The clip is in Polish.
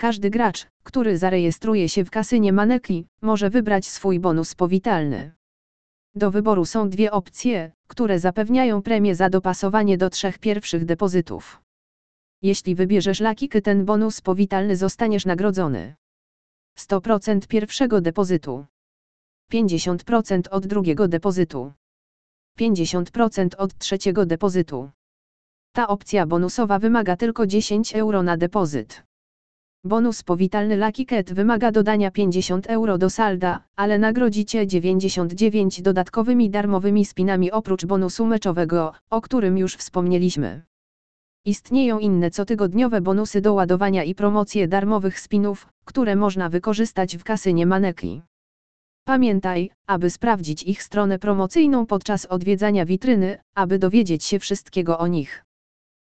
Każdy gracz, który zarejestruje się w kasynie Maneki, może wybrać swój bonus powitalny. Do wyboru są dwie opcje, które zapewniają premię za dopasowanie do trzech pierwszych depozytów. Jeśli wybierzesz lakiky ten bonus powitalny zostaniesz nagrodzony. 100% pierwszego depozytu. 50% od drugiego depozytu. 50% od trzeciego depozytu. Ta opcja bonusowa wymaga tylko 10 euro na depozyt. Bonus powitalny Lucky Cat wymaga dodania 50 euro do salda, ale nagrodzi Cię 99 dodatkowymi darmowymi spinami oprócz bonusu meczowego, o którym już wspomnieliśmy. Istnieją inne cotygodniowe bonusy do ładowania i promocje darmowych spinów, które można wykorzystać w kasynie Maneki. Pamiętaj, aby sprawdzić ich stronę promocyjną podczas odwiedzania witryny, aby dowiedzieć się wszystkiego o nich.